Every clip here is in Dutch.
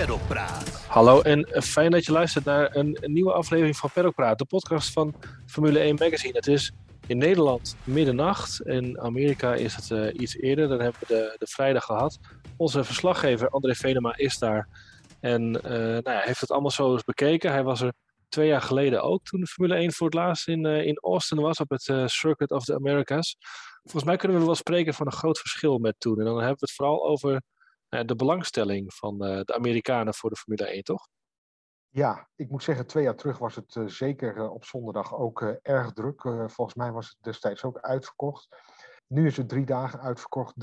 presenteert Paddock Praat. Hallo en fijn dat je luistert naar een, nieuwe aflevering van Paddock Praat, de podcast van Formule 1 Magazine. Het is in Nederland middernacht, in Amerika is het eh, iets eerder. Dan hebben we de, de vrijdag gehad. Onze verslaggever André Venema is daar en eh, nou ja, heeft het allemaal zo eens bekeken. Hij was er twee jaar geleden ook, toen de Formule 1 voor het laatst in, eh, in Austin was, op het Circuit of the Americas. Volgens mij kunnen we wel spreken van een groot verschil met toen. En dan hebben we het vooral over de belangstelling van eh, de Amerikanen voor de Formule 1, toch? Ja, ik moet zeggen, twee jaar terug was het eh, zeker eh, op zondag ook eh, erg druk. Eh, volgens mij was het destijds ook uitverkocht. Nu is het drie dagen uitverkocht.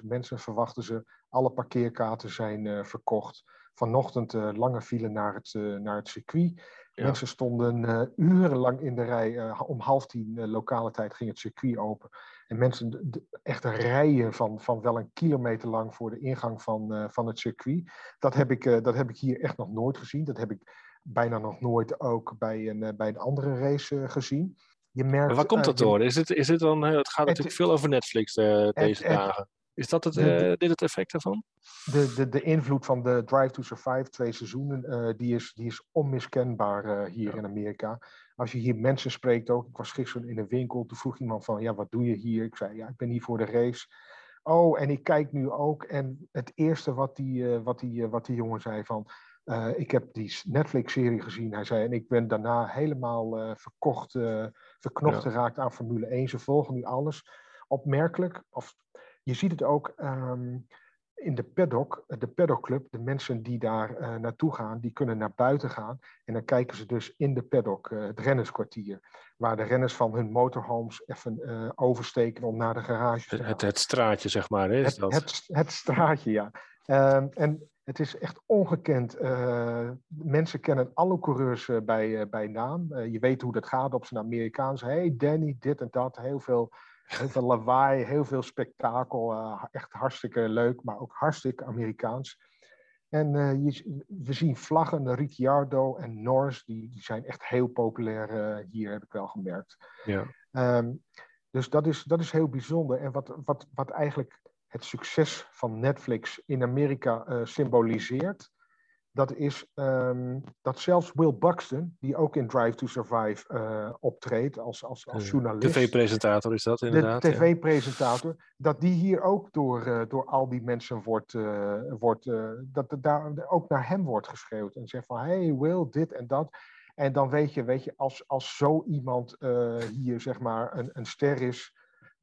360.000 mensen verwachten ze. Alle parkeerkaarten zijn eh, verkocht. Vanochtend eh, lange file naar het, eh, naar het circuit. Ja. Mensen stonden eh, urenlang in de rij. Eh, om half tien eh, lokale tijd ging het circuit open. En mensen, d- d- echt rijen van, van wel een kilometer lang voor de ingang van, eh, van het circuit. Dat heb, ik, eh, dat heb ik hier echt nog nooit gezien. Dat heb ik bijna nog nooit ook bij een, eh, bij een andere race gezien. Je merkt, Maar waar komt dat door? Is het, is het dan, het gaat natuurlijk veel over Netflix deze het- dagen. Is dat het, de- de- dit het effect daarvan? de, de, de invloed van de Drive to Survive, twee seizoenen, die, is, die is onmiskenbaar hier Ja. in Amerika. Als je hier mensen spreekt ook. Ik was gisteren in een winkel, toen vroeg iemand van, ja, wat doe je hier? Ik zei, ja, ik ben hier voor de race. Oh, en ik kijk nu ook. En het eerste wat die, eh, wat die, eh, wat die jongen zei van, eh, ik heb die Netflix-serie gezien. Hij zei, en ik ben daarna helemaal verkocht, verknocht Ja. geraakt aan Formule 1. Ze volgen nu alles. Opmerkelijk, of je ziet het ook ehm, in de paddock, de paddockclub, de mensen die daar eh, naartoe gaan, die kunnen naar buiten gaan. En dan kijken ze dus in de paddock, eh, het rennerskwartier, waar de renners van hun motorhomes even eh, oversteken om naar de garage te Het, gaan. het, het straatje, zeg maar. Hè, is Het, dat? het, het straatje, ja. Ehm, en het is echt ongekend. Eh, mensen kennen alle coureurs eh, bij, eh, bij naam. Eh, je weet hoe dat gaat op zijn Amerikaans. Hey Danny, dit en dat. Heel veel, heel veel lawaai, heel veel spektakel. eh, echt hartstikke leuk, maar ook hartstikke Amerikaans. En eh, je, we zien vlaggen, Ricciardo en Norris, die, die zijn echt heel populair eh, hier, heb ik wel gemerkt. Ja. Ehm, dus dat is, dat is heel bijzonder. En wat, wat, wat eigenlijk het succes van Netflix in Amerika symboliseert, dat is ehm, dat zelfs Will Buxton, die ook in Drive to Survive eh, optreedt als, als, als journalist, TV-presentator is dat de inderdaad. ja. tv-presentator, dat die hier ook door, eh, door al die mensen wordt, eh, wordt dat er daar ook naar hem wordt geschreeuwd. En zegt van, hey Will, dit en dat. En dan weet je, weet je als, als zo iemand hier zeg maar een, een ster is,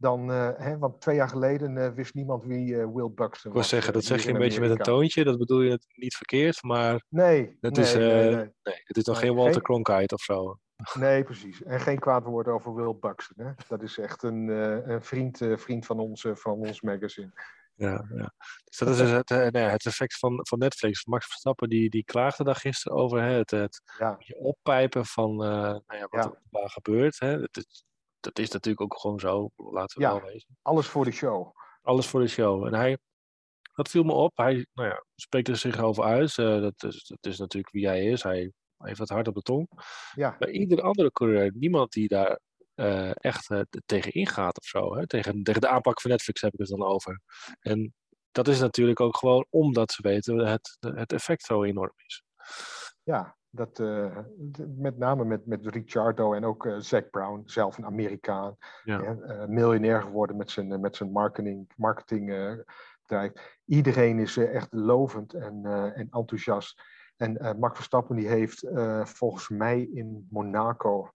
dan, eh, hè, want twee jaar geleden eh, wist niemand wie eh, Will Buxton Ik wil was. zeggen, dat zeg je een beetje met een toontje. Dat bedoel je het niet verkeerd, maar Nee, het nee, is, nee, nee. nee, het is nog Nee, geen Walter geen- Cronkite of zo. Nee, precies. En geen kwaad woord over Will Buxton. Hè? Dat is echt een, eh, een vriend, vriend van, ons, van ons magazine. Ja, ja. Dus dat is dus het, het effect van, van Netflix. Max Verstappen die, die klaagde daar gisteren over. Hè? Het, het Ja, oppijpen van nou ja, wat Ja. er daar gebeurt. Hè? Dat, is, dat is natuurlijk ook gewoon zo, laten we Ja. wel wezen. alles voor de show. Alles voor de show. En hij, dat viel me op. Hij nou ja, spreekt er zich over uit. Eh, dat, is, dat is natuurlijk wie hij is. Hij heeft het hard op de tong. Ja, Bij ieder andere coureur, niemand die daar eh, echt eh, tegen ingaat of zo. Hè? Tegen, tegen de aanpak van Netflix heb ik het dan over. En dat is natuurlijk ook gewoon omdat ze weten dat het, het effect zo enorm is. ja dat, eh, met name met, met Ricciardo en ook Zac Brown, zelf een Amerikaan. Ja. eh, miljonair geworden met zijn, met zijn marketing, marketing eh, bedrijf. Iedereen is echt lovend en, en enthousiast. En Max Verstappen die heeft volgens mij in Monaco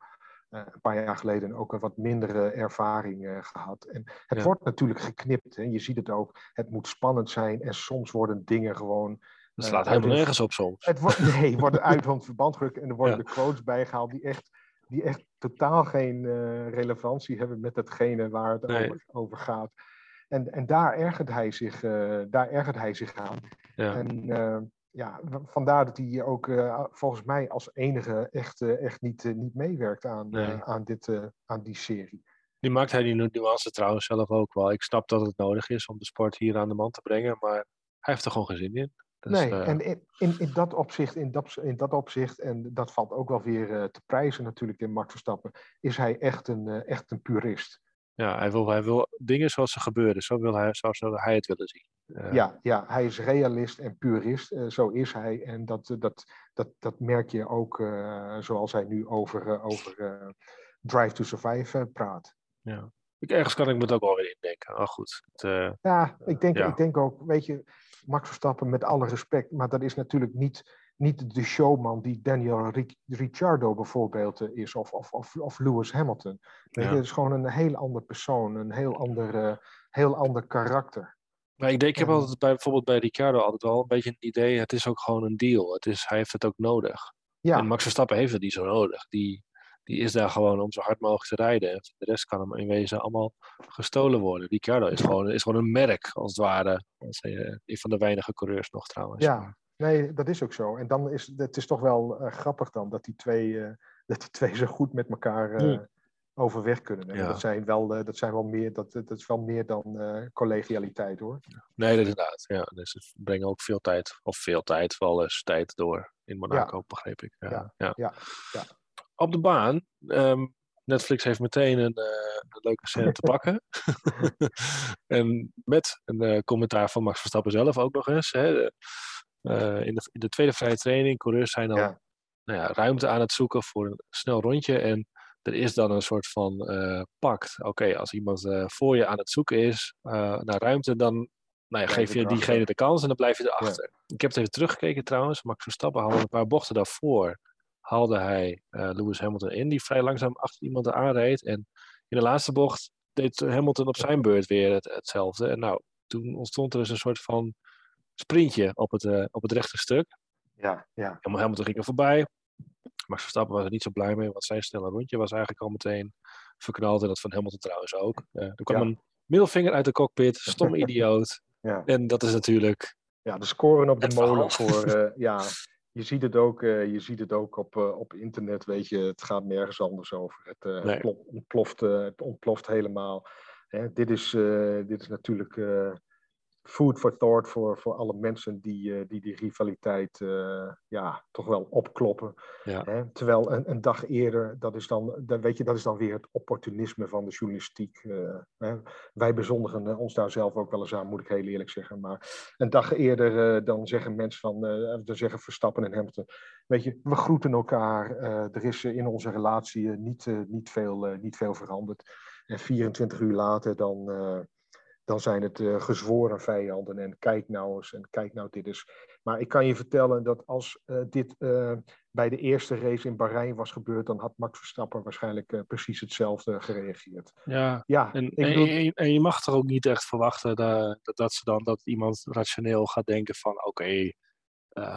een paar jaar geleden ook een wat mindere ervaring eh, gehad. En het Ja. wordt natuurlijk geknipt. Hè. Je ziet het ook. Het moet spannend zijn en soms worden dingen gewoon Dat Eh, slaat uit helemaal nergens op soms. het wordt, nee, worden uit van het verband gerukt en er worden Ja. de quotes bijgehaald die echt, die echt totaal geen eh, relevantie hebben met hetgene waar het Nee. over, over gaat. En, en daar, ergert hij zich, eh, daar ergert hij zich aan. Ja. En ja, vandaar dat hij ook volgens mij als enige echt, echt niet, niet meewerkt aan, Nee. aan, dit, aan die serie. Nu maakt hij die nu- nuance trouwens zelf ook wel. Ik snap dat het nodig is om de sport hier aan de man te brengen, maar hij heeft er gewoon geen zin in. Dus, nee, eh, en in, in, in, dat opzicht, in, dat, in dat opzicht, en dat valt ook wel weer eh, te prijzen natuurlijk in Max Verstappen, is hij echt een, eh, echt een purist. ja, hij wil, hij wil dingen zoals ze gebeuren. Zo wil hij, zo zou hij het willen zien. Ja, ja, hij is realist en purist. Zo is hij. En dat, dat, dat, dat merk je ook zoals hij nu over, over Drive to Survive praat. Ja. Ik, ergens kan ik me het ook wel weer indenken. Oh, goed. Het, ja, ik denk, ik denk ook, weet je, Max Verstappen met alle respect, maar dat is natuurlijk niet, niet de showman die Daniel Ricciardo bijvoorbeeld is, of, of, of, of Lewis Hamilton. Weet je, het is gewoon een heel ander persoon, een heel ander, heel ander karakter. Maar ik, denk, ik heb altijd bij, bijvoorbeeld bij Ricciardo altijd wel een beetje een idee, het is ook gewoon een deal. Het is, hij heeft het ook nodig. Ja. En Max Verstappen heeft het niet zo nodig. Die, die is daar gewoon om zo hard mogelijk te rijden. En de rest kan hem in wezen allemaal gestolen worden. Ricciardo is gewoon, is gewoon een merk, als het ware. Is een van de weinige coureurs nog trouwens. Ja, nee, dat is ook zo. En dan is het is toch wel uh, grappig dan dat die twee, uh, dat die twee zo goed met elkaar uh, overweg kunnen. Ja. Dat, zijn wel, dat, zijn wel meer, dat, dat is wel meer dan collegialiteit hoor. Nee, dat inderdaad. Ja, dus ze brengen ook veel tijd, of veel tijd, wel eens tijd door in Monaco, ja. begreep ik. Ja. ja, ja. Op de baan, um, Netflix heeft meteen een, uh, een leuke scène te pakken. en met een uh, commentaar van Max Verstappen zelf ook nog eens. Hè. De, uh, in, de, in, de, tweede vrije training, coureurs zijn dan nou ja, ruimte aan het zoeken voor een snel rondje. En er is dan een soort van pact. Oké, okay, als iemand voor je aan het zoeken is naar ruimte, dan nou ja, geef je diegene de kans en dan blijf je erachter. Ja. Ik heb het even teruggekeken trouwens. Max Verstappen haalde een paar bochten daarvoor. Haalde hij Lewis Hamilton in, die vrij langzaam achter iemand aanreed. En in de laatste bocht deed Hamilton op zijn beurt weer het, hetzelfde. En nou, toen ontstond er dus een soort van sprintje op het, op het rechte stuk. Ja, ja. Hamilton ging er voorbij. Max Verstappen was er niet zo blij mee, want zijn snelle rondje was eigenlijk al meteen verknald. En dat van Hamilton trouwens ook. Uh, er kwam ja. een middelvinger uit de cockpit, stom idioot. Ja. En dat is natuurlijk. Ja, de scoren op de molen voor. Uh, ja, je ziet het ook, uh, je ziet het ook op, op internet, weet je, het gaat nergens anders over. Het, nee. het ontploft, het ontploft helemaal. Hè, dit, is, dit is natuurlijk food for thought voor, voor alle mensen die, uh, die die rivaliteit uh, ja, toch wel opkloppen. Ja. Hè? Terwijl een, een, dag eerder, dat is, dan, dat, weet je, dat is dan weer het opportunisme van de journalistiek. Uh, hè? Wij bezondigen ons daar zelf ook wel eens aan, moet ik heel eerlijk zeggen. Maar een dag eerder dan zeggen mensen van, dan zeggen Verstappen en Hamilton, weet je, we groeten elkaar. er is in onze relatie niet, niet, veel, niet veel veranderd. En 24 uur later dan dan zijn het uh, gezworen vijanden. En kijk nou eens, en kijk nou dit is. Maar ik kan je vertellen dat als uh, dit uh, bij de eerste race in Bahrein was gebeurd, dan had Max Verstappen waarschijnlijk precies hetzelfde gereageerd. Ja, ja en, ik bedoel... en, en, je mag toch ook niet echt verwachten dat, dat, ze dan, dat iemand rationeel gaat denken van oké, okay,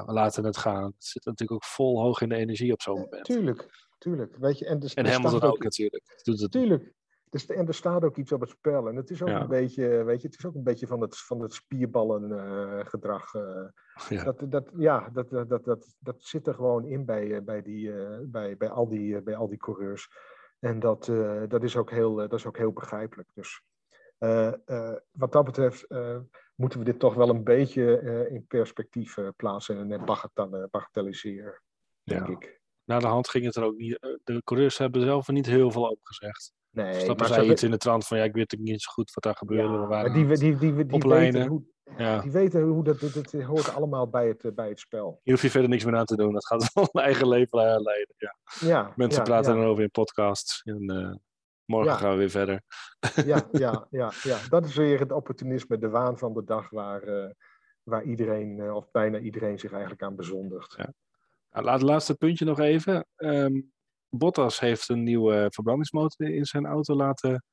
we laten het gaan. Het zit natuurlijk ook vol hoog in de energie op zo'n moment. tuurlijk, tuurlijk. Weet je, en dus, en Hamilton ook, ook natuurlijk. Doet het... Tuurlijk, dus, en er staat ook iets op het spel. En het is ook ja. een beetje, weet je, het is ook een beetje van het, van het spierballengedrag. Uh, uh, ja. Dat, dat, ja, dat, dat, dat, dat, dat zit er gewoon in bij, bij, die, bij, bij, al die, bij al die coureurs. En dat, dat, is, ook heel, dat is ook heel begrijpelijk. Dus wat dat betreft moeten we dit toch wel een beetje in perspectief plaatsen en bagatelliseren, denk ik. Na de hand ging het er ook niet. De coureurs hebben zelf er niet heel veel over gezegd. Nee, Stappen zei iets in de trant van ja, ik weet niet zo goed wat daar gebeurde. Ja, waren die, die, die, die, weten hoe, Ja. die weten hoe dat, dat, dat hoort allemaal bij het, bij het spel. Hier hoef je verder niks meer aan te doen. Dat gaat wel een eigen leven leiden. Ja. Ja, Mensen praten erover in podcasts. En, uh, morgen gaan we weer verder. Ja, ja, ja, ja, dat is weer het opportunisme, de waan van de dag waar, uh, waar iedereen, uh, of bijna iedereen, zich eigenlijk aan bezondigt. Ja. Nou, laat het laatste puntje nog even. Um, Bottas heeft een nieuwe verbrandingsmotor in zijn auto laten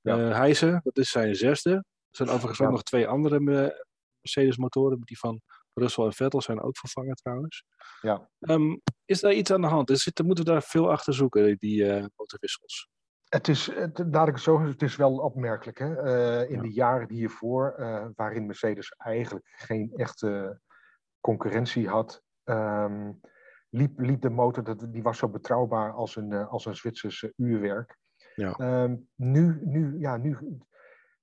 Ja. uh, hijsen. Dat is zijn zesde. Er zijn overigens ook Ja. nog twee andere Me- Mercedes-motoren. Die van Russell en Vettel zijn ook vervangen trouwens. Ja. Um, is daar iets aan de hand? Er zitten, moeten we daar veel achter zoeken, die uh, motorwissels? Het is, het, laat ik het zo het is wel opmerkelijk. Hè? Uh, in Ja. de jaren hiervoor, uh, waarin Mercedes eigenlijk geen echte concurrentie had, um, liep, liep de motor, dat, die was zo betrouwbaar als een, uh, als een Zwitsers uh, uurwerk. Ja. Um, nu, nu, ja, nu,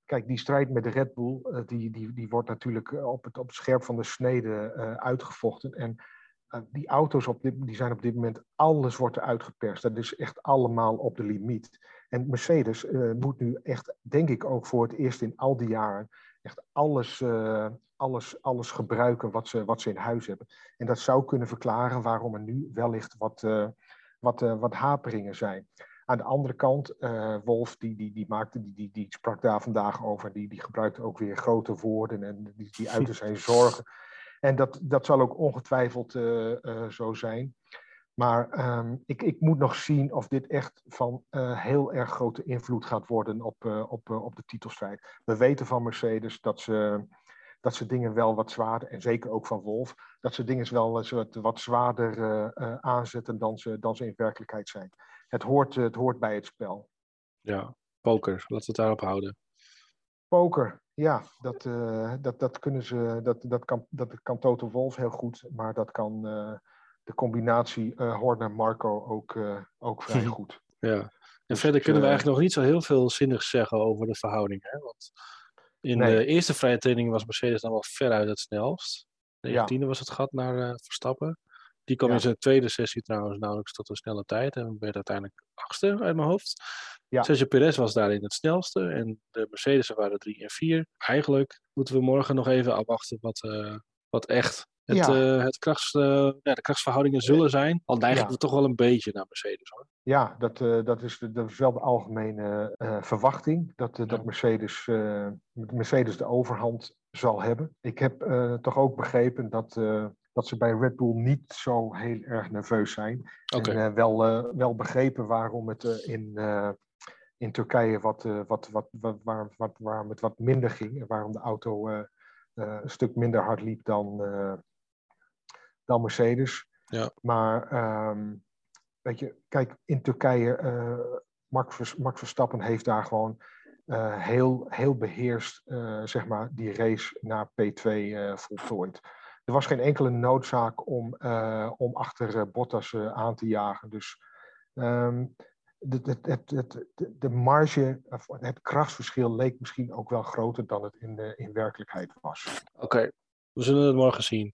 kijk, die strijd met de Red Bull, uh, die, die, die wordt natuurlijk op het, op het scherp van de snede uh, uitgevochten. En uh, die auto's op dit, die zijn op dit moment, alles wordt er uitgeperst. Dat is echt allemaal op de limiet. En Mercedes moet nu echt, denk ik ook voor het eerst in al die jaren, echt alles, alles, alles gebruiken wat ze, wat ze in huis hebben. En dat zou kunnen verklaren waarom er nu wellicht wat, uh, wat, uh, wat haperingen zijn. Aan de andere kant, Wolf, die, die, die, maakte, die, die, die sprak daar vandaag over, die, die gebruikte ook weer grote woorden en die, die uitte zijn zorgen. En dat, dat zal ook ongetwijfeld zo zijn. Maar um, ik, ik moet nog zien of dit echt van heel erg grote invloed gaat worden op, op, op de titelstrijd. We weten van Mercedes dat ze, dat ze dingen wel wat zwaarder, en zeker ook van Wolf, dat ze dingen wel wat, wat zwaarder aanzetten dan ze, dan ze in werkelijkheid zijn. Het hoort, het hoort bij het spel. Ja, poker, laten we het daarop houden. Poker, ja, dat, dat, dat, kunnen ze, dat, dat, kan, dat kan Toto Wolf heel goed, maar dat kan de combinatie Horner-Marco ook, ook vrij goed. Ja, en dus verder kunnen we eigenlijk nog niet zo heel veel zinnigs zeggen over de verhouding. Hè? Want in nee. de eerste vrije training was Mercedes dan wel veruit het snelst. De 19e ja. was het gat naar uh, Verstappen. Die kwam ja. in zijn tweede sessie trouwens nauwelijks tot een snelle tijd en werd uiteindelijk achtste uit mijn hoofd. Ja. Sergio Perez was daarin het snelste en de Mercedes waren drie en vier. Eigenlijk moeten we morgen nog even afwachten wat, uh, wat echt het, ja. uh, het krachts, uh, ja, de krachtsverhoudingen zullen zijn. Al neigen ja. toch wel een beetje naar Mercedes hoor. Ja, dat, uh, dat, is, dat is wel de algemene verwachting. Dat, dat Mercedes, Mercedes de overhand zal hebben. Ik heb toch ook begrepen dat, dat ze bij Red Bull niet zo heel erg nerveus zijn. Okay. En wel, wel begrepen waarom het in, in Turkije wat, wat, wat, wat, waar, wat, waarom het wat minder ging. En waarom de auto een stuk minder hard liep dan dan Mercedes. Ja. Maar um, weet je, kijk, in Turkije, uh, Max, Max Verstappen heeft daar gewoon uh, heel, heel beheerst, uh, zeg maar, die race naar P2 voltooid. Er was geen enkele noodzaak om, om achter Bottas aan te jagen. Dus um, de, het, het, de marge, het krachtsverschil leek misschien ook wel groter dan het in, de, in werkelijkheid was. Oké, okay. we zullen het morgen zien.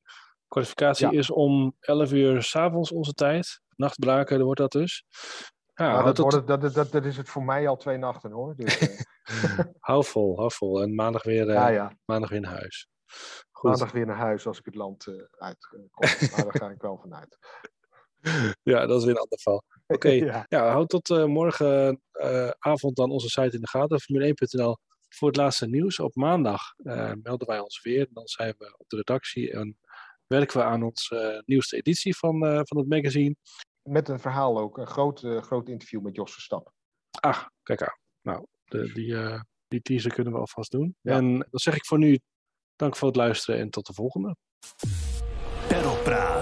Kwalificatie ja. is om 11 uur s'avonds onze tijd. Nachtbraken wordt dat dus. Ja, nou, dat, tot... wordt, dat, dat, dat, is het voor mij al twee nachten hoor. Dus, uh... hou vol, hou vol. En maandag weer, uh, ja, ja. maandag weer naar huis. Goed. Maandag weer naar huis als ik het land uh, uitkom. maar daar ga ik wel vanuit. Ja, dat is weer een ander geval. Oké, okay. ja. ja. houd tot morgenavond dan onze site in de gaten. Formule1.nl voor het laatste nieuws. Op maandag melden wij ons weer. Dan zijn we op de redactie en werken we aan onze uh, nieuwste editie van, uh, van het magazine. Met een verhaal ook, een groot, uh, groot interview met Jos Verstappen. Ah, kijk aan. Nou, de, die, die teaser kunnen we alvast doen. Ja. En dan zeg ik voor nu dank voor het luisteren en tot de volgende. Perlpraat.